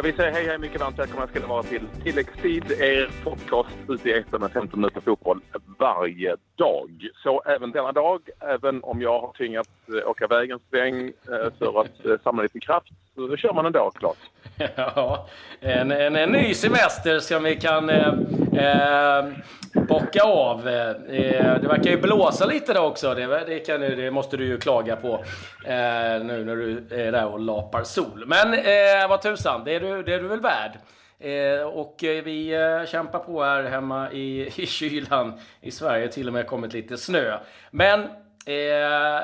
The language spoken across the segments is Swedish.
Jag vill säga hej, hej, mycket varmt välkomna ska det vara till Tilläggstid, er podcast ute i etern med 15 minuter fotboll varje dag. Så även denna dag, även om jag har tvingats Eh, åka vägen sväng eh, för att eh, samla lite kraft, så kör man ändå, klart. Ja, en, en, en ny semester som vi kan eh, eh, bocka av. Eh, det verkar ju blåsa lite då också. Det, det, kan, det måste du ju klaga på eh, nu när du är där och lapar sol. Men eh, vad tusan, det är du, det är du väl värd. Eh, och vi eh, kämpar på här hemma i, i kylan i Sverige. Till och med kommit lite snö. Men eh,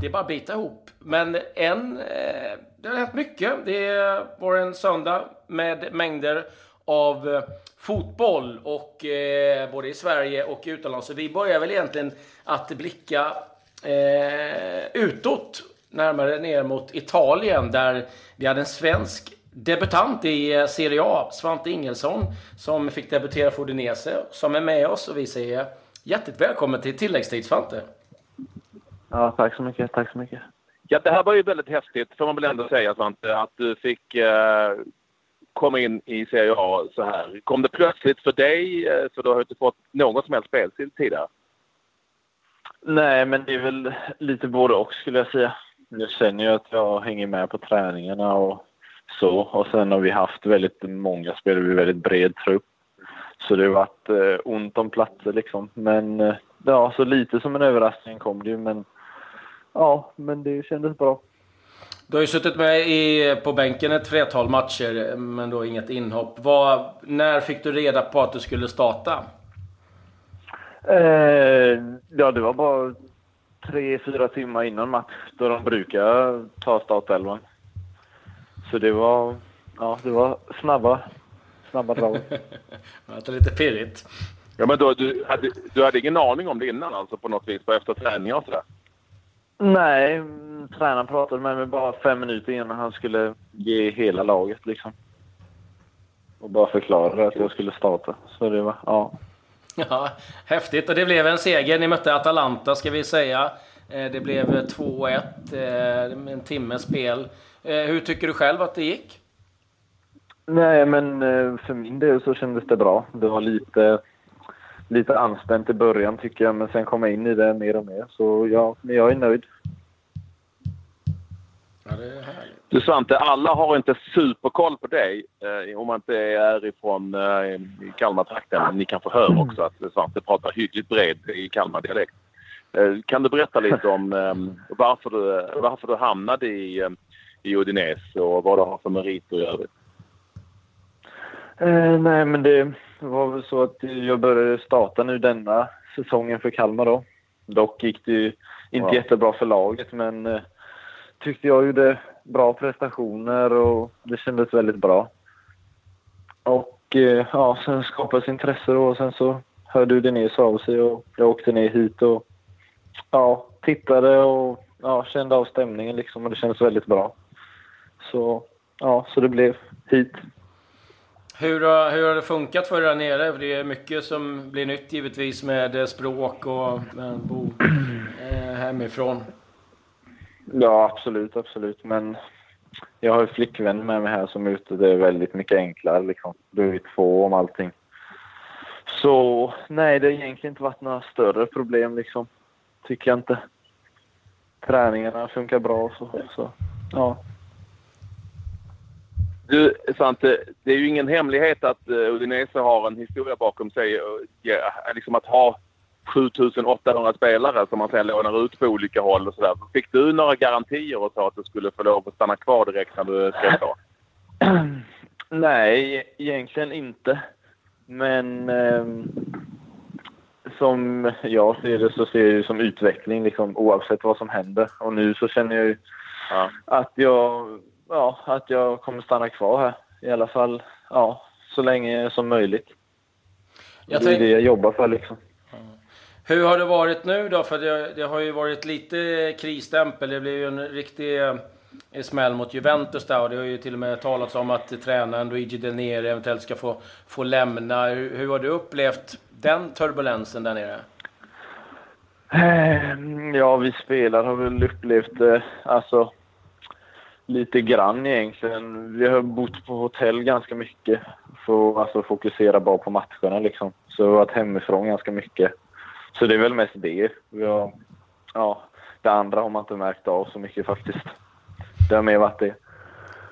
det är bara att bita ihop. Men en, eh, det har hänt mycket. Det var en söndag med mängder av eh, fotboll och eh, både i Sverige och utomlands. Så vi börjar väl egentligen att blicka eh, utåt, närmare ner mot Italien där vi hade en svensk debutant i eh, Serie A, Svante Ingelsson, som fick debutera för Udinese, som är med oss och vi säger hjärtligt välkommen till tilläggstid Svante. Ja, tack så mycket. Tack så mycket. Ja, det här var ju väldigt häftigt får man väl ändå säga Svante, att du fick eh, komma in i Serie A så här. Kom det plötsligt för dig? Eh, för du har inte fått någon som helst speltid tidigare. Nej, men det är väl lite både och skulle jag säga. Jag känner ju att jag hänger med på träningarna och så. Och sen har vi haft väldigt många spelare, vi väldigt bred trupp. Så det har varit eh, ont om platser liksom. Men eh, ja, så lite som en överraskning kom det ju. Men ja, men det kändes bra. Du har ju suttit med i, på bänken ett flertal matcher, men då inget inhopp. Vad, när fick du reda på att du skulle starta? Eh, ja, det var bara tre, fyra timmar innan match då de brukar ta startelvan. Så det var, ja, det var snabba, snabba drag. det lite pirrigt. Ja, men då, du, hade, du hade ingen aning om det innan alltså på något vis, på efter träning och sådär? Nej, tränaren pratade med mig bara fem minuter innan han skulle ge hela laget liksom. Och bara förklarade att jag skulle starta. Så det var, ja. Ja, häftigt. Och det blev en seger. Ni mötte Atalanta ska vi säga. Eh, det blev 2-1, eh, en timmes spel. Eh, hur tycker du själv att det gick? Nej, men för min del så kändes det bra. Det var lite lite anspänt i början tycker jag, men sen kom jag in i det mer och mer. Så ja, men jag är nöjd. Ja, det är härligt. Du Svante, alla har inte superkoll på dig eh, om man inte är ifrån eh, Kalmartrakten. Men ni kanske hör också att Svante pratar hyggligt bred i Kalmardialekt. Eh, kan du berätta lite om eh, varför, du, varför du hamnade i, eh, i Udinese och vad du har för meriter i övrigt? Eh, nej, men det det var väl så att jag började starta nu denna säsongen för Kalmar då. Dock gick det ju inte ja. jättebra för laget men eh, tyckte jag gjorde bra prestationer och det kändes väldigt bra. Och eh, ja, sen skapades intresse då och sen så hörde Udinese av sig och jag åkte ner hit och ja, tittade och ja, kände av stämningen liksom och det kändes väldigt bra. Så ja, så det blev hit. Hur har, hur har det funkat för er där nere? För det är mycket som blir nytt givetvis med eh, språk och med bo eh, hemifrån. Ja, absolut, absolut. Men jag har ju flickvän med mig här som är ute. Det är väldigt mycket enklare liksom. Du är två om allting. Så nej, det har egentligen inte varit några större problem liksom. Tycker jag inte. Träningarna funkar bra så, så ja. Du, Svante, det är ju ingen hemlighet att uh, Udinese har en historia bakom sig. Ja, liksom att ha 7800 spelare som man sedan lånar ut på olika håll och sådär. Fick du några garantier och sa att du skulle få lov att stanna kvar direkt när du skrev på? Nej, egentligen inte. Men eh, som jag ser det så ser jag det som utveckling liksom, oavsett vad som händer. Och nu så känner jag ju ja. att jag ja, att jag kommer stanna kvar här. I alla fall ja, så länge som möjligt. Jag det är det jag jobbar för liksom. Hur har det varit nu då? För det, det, har ju varit lite krisstämpel. Det blev ju en riktig eh, smäll mot Juventus där och det har ju till och med talats om att tränaren Luigi Del Nere eventuellt ska få, få lämna. Hur, hur har du upplevt den turbulensen där nere? Ehm, ja, vi spelare har väl upplevt det. Alltså, lite grann egentligen. Vi har bott på hotell ganska mycket för att alltså, fokusera bara på matcherna liksom. Så vi har varit hemifrån ganska mycket. Så det är väl mest det. Vi har, ja, det andra har man inte märkt av så mycket faktiskt. Det har mer varit det.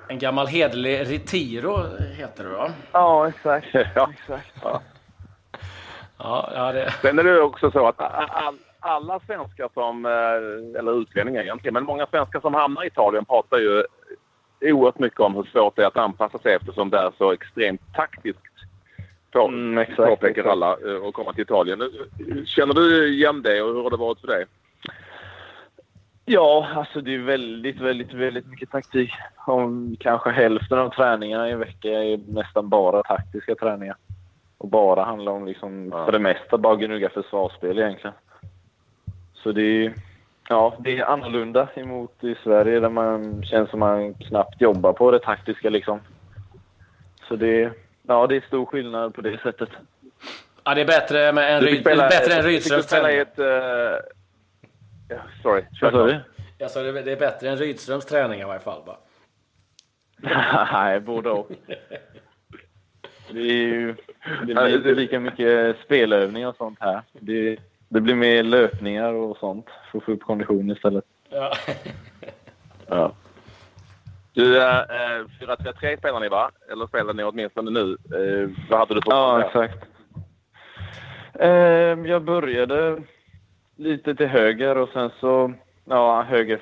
En gammal hederlig Retiro heter det va? Ja, exakt. Ja. exakt. Ja. Ja, ja, det... Sen är det också så att all, alla svenskar som, eh, eller utlänningar egentligen, men många svenskar som hamnar i Italien pratar ju oerhört mycket om hur svårt det är att anpassa sig eftersom det är så extremt taktiskt på, mm, exakt, påpekar alla att komma till Italien. Känner du igen det och hur har det varit för dig? Ja, alltså det är väldigt, väldigt, väldigt mycket taktik. Om kanske hälften av träningarna i en vecka är nästan bara taktiska träningar. Och bara handlar om, liksom, ja. för det mesta, bara gnugga försvarsspel egentligen. Så det är, ja, det är annorlunda emot i Sverige där man känns som man knappt jobbar på det taktiska liksom. Så det, ja, det är stor skillnad på det sättet. Ja, det är bättre med en, ryd, bättre än Rydströms träning. Ett, uh, yeah, sorry, vad sa du? Jag sa det är bättre än Rydströms träning i varje fall. Bara. Nej, både och. Det, är ju, det inte lika mycket spelövningar och sånt här. Det, det blir mer löpningar och sånt för att få upp konditionen istället. Ja. ja. Du, äh, eh, 4-3-3 spelar ni va? Eller spelar ni åtminstone nu? Äh, vad hade du för Ja, exakt. Äh, jag började lite till höger och sen så, ja, höger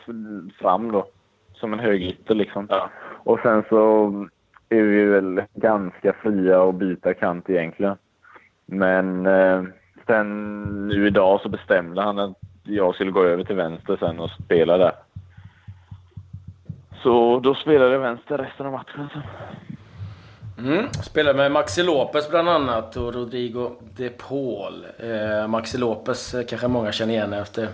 fram då. Som en högerytter liksom. Ja. Och sen så är vi väl ganska fria att byta kant egentligen. Men eh, sen nu idag så bestämde han att jag skulle gå över till vänster sen och spela där. Så då spelade jag vänster resten av matchen. sen. Mm. Spelade med Maxi Lopez bland annat och Rodrigo de Paul. Eh, Maxi Lopez eh, kanske många känner igen efter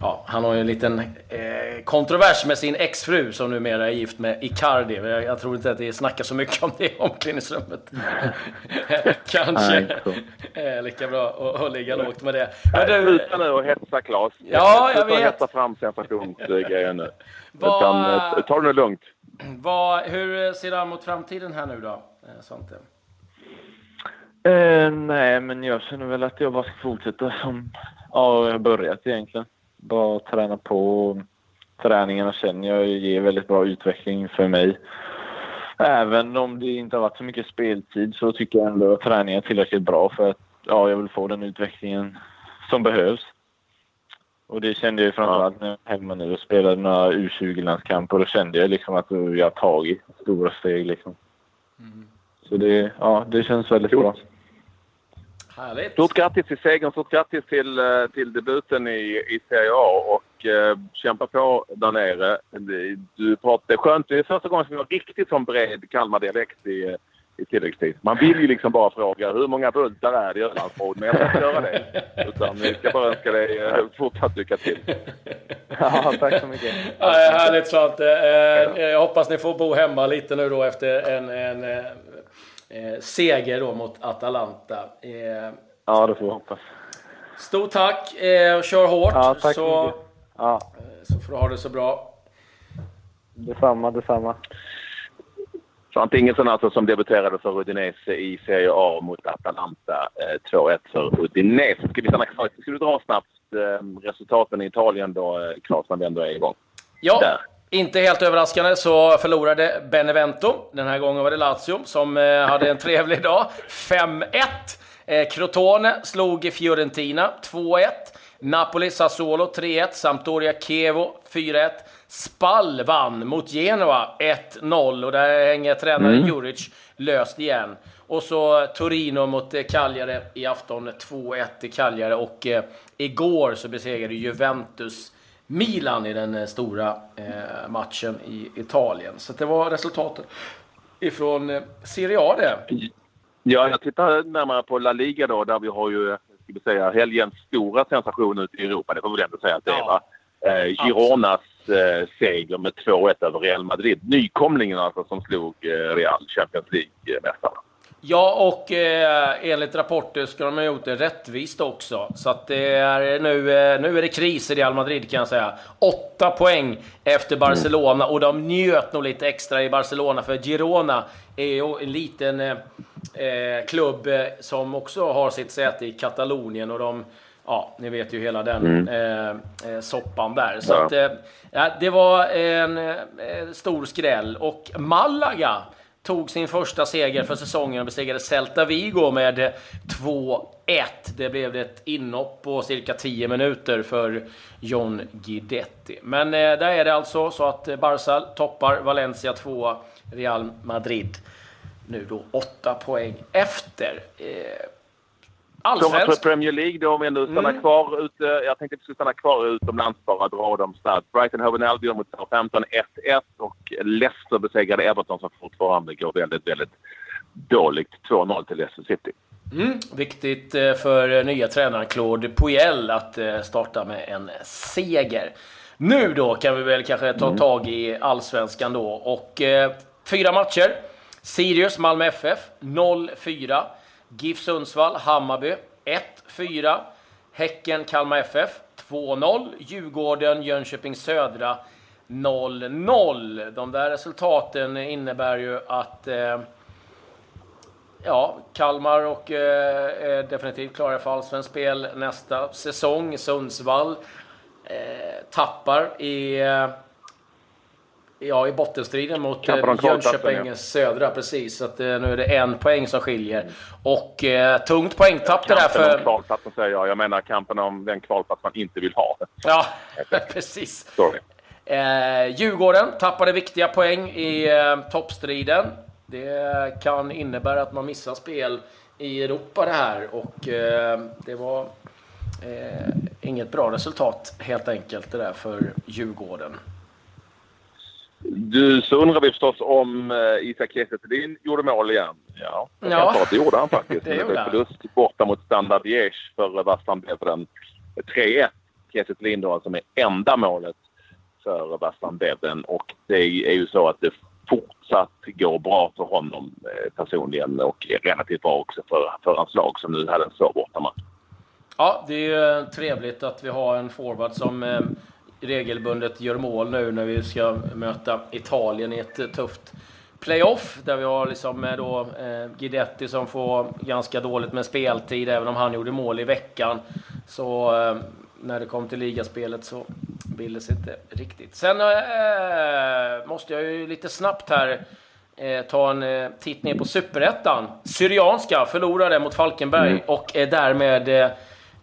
Ja, han har ju en liten eh, kontrovers med sin exfru som numera är gift med Icardi. Jag, jag tror inte att det snackar så mycket om det i omklädningsrummet. Kanske eh, lika bra att, att ligga lågt med det. Men du... Sluta nu och hetsa Claes. Ja, jag vet. Sluta hetsa fram sensationsgrejer nu. Vad... Utan, eh, ta det nu lugnt. Vad, hur ser du an mot framtiden här nu då, eh, Svante? Eh, nej, men jag känner väl att jag bara ska fortsätta som ja, jag har börjat egentligen bara träna på. Träningarna känner jag ger väldigt bra utveckling för mig. Även om det inte har varit så mycket speltid så tycker jag ändå att träningen är tillräckligt bra för att ja, jag vill få den utvecklingen som behövs. Och det kände jag framförallt när jag var hemma nu och spelade några U20-landskamper. Då kände jag liksom att jag har tagit stora steg liksom. Mm. Så det, ja, det känns väldigt Coolt. bra. Härligt. Stort grattis till segern, stort grattis till, eh, till debuten i, i Serie A och eh, kämpa på där nere. Du är skönt, det är första gången som vi har riktigt som bred Kalmar-dialekt i, i tilläggstid. Man vill ju liksom bara fråga hur många bultar är det i Ölandsbron, men jag ska inte göra det. Utan vi ska bara önska dig eh, fortsatt lycka till. Ja, tack så mycket. Ja, härligt Svante. Eh, jag hoppas ni får bo hemma lite nu då efter en, en eh, seger då mot Atalanta. Eh, ja, det får vi hoppas. Stort tack eh, och kör hårt. Ja, tack så, ja. Eh, så får du ha det så bra. Detsamma, detsamma. Sant Ingesson alltså som debuterade för Udinese i Serie A mot Atalanta. Eh, 2-1 för Udinese. Ska vi stanna kvar? Ska du dra snabbt eh, resultaten i Italien då, eh, Claes, när vi ändå är igång? Ja, Där. Inte helt överraskande så förlorade Benevento. Den här gången var det Lazio som eh, hade en trevlig dag. 5-1. Eh, Crotone slog Fiorentina 2-1. Napoli Sassuolo 3-1. Sampdoria Chievo 4-1. Spall vann mot Genoa 1-0 och där hänger tränaren mm. Juric löst igen. Och så Torino mot eh, Cagliari i afton 2-1 i Cagliari och eh, igår så besegrade Juventus Milan i den eh, stora eh, matchen i Italien. Så det var resultatet ifrån eh, Serie A det. Ja, jag tittar närmare på La Liga då, där vi har ju ska vi säga, helgens stora sensation ute i Europa. Det får vi väl ändå säga att det är. Va? Eh, Gironas eh, seger med 2-1 över Real Madrid. Nykomlingen alltså som slog eh, Real, Champions League-mästarna. Ja, och eh, enligt rapporter ska de ha gjort det rättvist också. Så att det är nu, eh, nu är det kris i Real Madrid kan jag säga. Åtta poäng efter Barcelona och de njöt nog lite extra i Barcelona för Girona är ju en liten eh, eh klubb eh, som också har sitt säte i Katalonien och de Ja, ni vet ju hela den mm. Eh, eh, soppan där. Så ja. att, eh, det var en eh, stor skräll. Och Malaga tog sin första seger för säsongen och besegrade Celta Vigo med 2-1. Det blev ett inhopp på cirka 10 minuter för John Guidetti. Men eh, där är det alltså så att eh, Barca toppar Valencia 2, Real Madrid nu då 8 poäng efter. Eh, Allsvensk. Premier League då, om vi ändå stannar mm. kvar ute. Jag tänkte att vi skulle stanna kvar utomlands bara, dra dem snabbt. Brighton Hove Albion mot Southampton 1-1 och Leicester besegrade Everton som fortfarande går väldigt, väldigt dåligt. 2-0 till Leicester City. Mm. Viktigt eh, för nya tränaren Claude Puel att eh, starta med en seger. Nu då kan vi väl kanske ta mm. tag i allsvenskan då och eh, fyra matcher. Sirius, Malmö FF 0-4. GIF Sundsvall, Hammarby 1-4. Häcken, Kalmar FF 2-0. Djurgården, Jönköping Södra 0-0. De där resultaten innebär ju att eh, ja, Kalmar och, eh, är definitivt klara för allsvenskt spel nästa säsong. Sundsvall eh, tappar i eh, Ja, i bottenstriden mot eh, Jönköping. Södra, precis. Så att, eh, nu är det en poäng som skiljer. Och eh, tungt poängtapp det där för... Kampen om kvalplatsen säger jag. Jag menar kampen om den kvalplats man inte vill ha. Ja, precis. Sorry. Eh, Djurgården tappade viktiga poäng i eh, toppstriden. Det kan innebära att man missar spel i Europa det här och eh, det var eh, inget bra resultat helt enkelt det där för Djurgården. Du, så undrar vi förstås om eh, Isak Kiese gjorde mål igen. Ja, ja. Jag det gjorde han faktiskt. det gjorde han. Förlust borta mot Standard Liège för Vastan Beveren. 3-1. Kiese Thelin då alltså med enda målet för Vastan Beveren. Och det är ju så att det fortsatt går bra för honom eh, personligen och relativt bra också för, för hans lag som nu hade en svår bortamatch. Ja, det är ju trevligt att vi har en forward som eh, regelbundet gör mål nu när vi ska möta Italien i ett tufft playoff där vi har liksom då, eh, Guidetti som får ganska dåligt med speltid även om han gjorde mål i veckan. Så eh, när det kom till ligaspelet så ville det sig inte riktigt. Sen eh, måste jag ju lite snabbt här eh, ta en eh, titt ner på Superettan. Syrianska förlorade mot Falkenberg mm. och är därmed eh,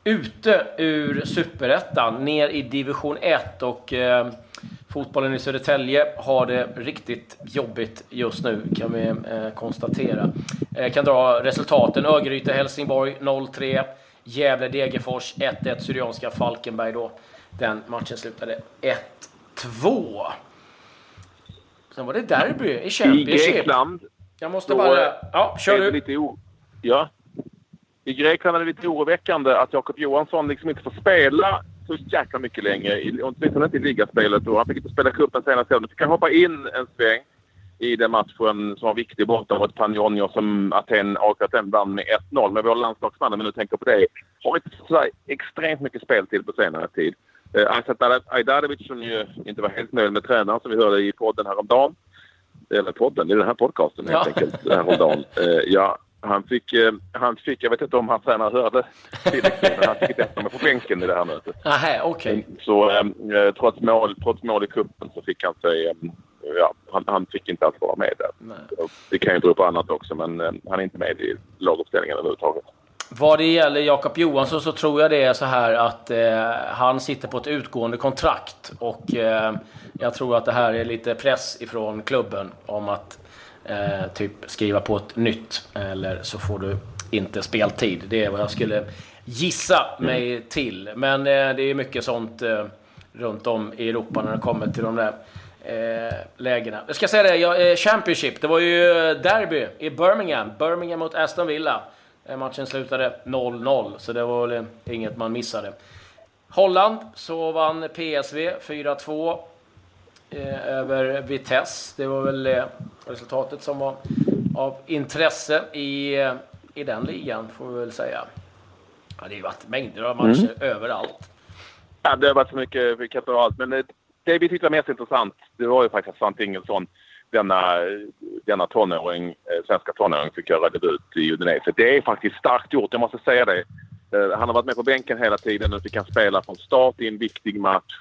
ute ur superettan, ner i division 1 och eh, fotbollen i Södertälje har det riktigt jobbigt just nu kan vi eh, konstatera. Eh, kan dra resultaten. Örgryte-Helsingborg 0-3. Gävle-Degerfors 1-1. Syrianska Falkenberg då. Den matchen slutade 1-2. Sen var det derby i Championship. I Grekland. Jag måste bara... Ja, kör du. Ja, i Grekland är det lite oroväckande att Jakob Johansson liksom inte får spela så jäkla mycket längre. Åtminstone inte i ligaspelet. Han fick inte spela cupen senast. Nu fick han hoppa in en sväng i den matchen som var viktig borta mot Panionios som Aten, AIK Aten vann med 1-0. Men vår landslagsman, om vi nu tänker på det, har inte så extremt mycket speltid på senare tid. Eh, Aysat Ajdarevic som ju inte var helt nöjd med tränaren som vi hörde i podden häromdagen. Eller podden, i den här podcasten helt ja. enkelt, häromdagen. Eh, ja, han fick, eh, han fick, jag vet inte om hans tränare hörde tillräckligt, men han fick inte mig på bänken i det här mötet. Aha, okay. Så eh, eh, trots, mål, trots mål i kuppen så fick han sig, eh, ja, han, han, fick inte alls vara med där. Nej. Det kan ju bero på annat också, men eh, han är inte med i laguppställningen överhuvudtaget. Vad det gäller Jakob Johansson så tror jag det är så här att eh, han sitter på ett utgående kontrakt och eh, jag tror att det här är lite press ifrån klubben om att eh, typ skriva på ett nytt eller så får du inte speltid. Det är vad jag skulle gissa mig mm. till. Men eh, det är mycket sånt eh, runt om i Europa när det kommer till de där eh, lägena. Jag ska säga det, ja, eh, Championship, det var ju derby i Birmingham. Birmingham mot Aston Villa. Eh, matchen slutade 0-0, så det var väl inget man missade. Holland så vann PSV 4-2 eh, över Vitesse. Det var väl resultatet som var av intresse i, i den ligan, får vi väl säga. Ja, det har ju varit mängder av matcher mm. överallt. Ja, det har varit så mycket kan ta allt. Men det, det vi tyckte var mest intressant, det var ju faktiskt Svante Ingelsson, denna, denna tonåring, eh, svenska tonåring, fick göra debut i Udinese. Det är faktiskt starkt gjort, jag måste säga det. Eh, han har varit med på bänken hela tiden. Nu fick han spela från start i en viktig match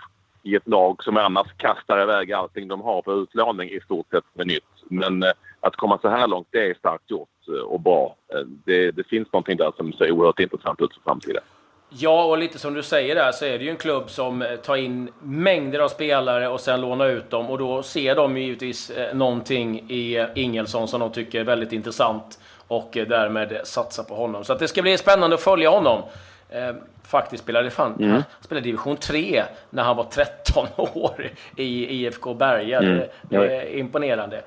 i ett lag som annars kastar iväg allting de har på utlåning i stort sett med nytt. Men eh, att komma så här långt, det är starkt gjort eh, och bra. Eh, det, det finns någonting där som ser oerhört intressant ut för framtiden. Ja, och lite som du säger där så är det ju en klubb som tar in mängder av spelare och sen lånar ut dem. Och då ser de givetvis någonting i Ingelsson som de tycker är väldigt intressant och därmed satsar på honom. Så det ska bli spännande att följa honom faktiskt spelade fan, mm. han spelade division 3 när han var 13 år i IFK Berga. Mm. Det, det är imponerande.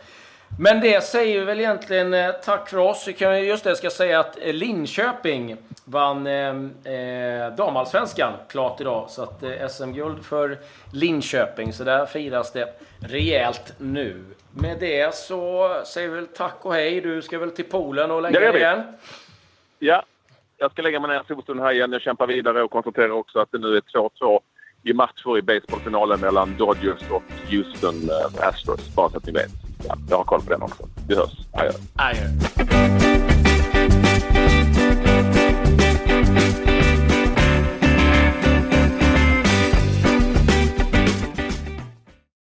Men det säger väl egentligen eh, tack för oss. Vi kan just det, ska säga att eh, Linköping vann eh, eh, damallsvenskan klart idag. Så att eh, SM-guld för Linköping. Så där firas det rejält nu. Med det så säger vi väl tack och hej. Du ska väl till Polen och lägga dig igen? Ja, jag ska lägga mig ner foten här igen. Jag kämpar vidare och konstaterar också att det nu är 2-2 i matcher i baseballfinalen mellan Dodgers och Houston eh, Astros. Bara så att ni vet. Ja, jag har koll på den också. Vi hörs. Adjö. Adjö.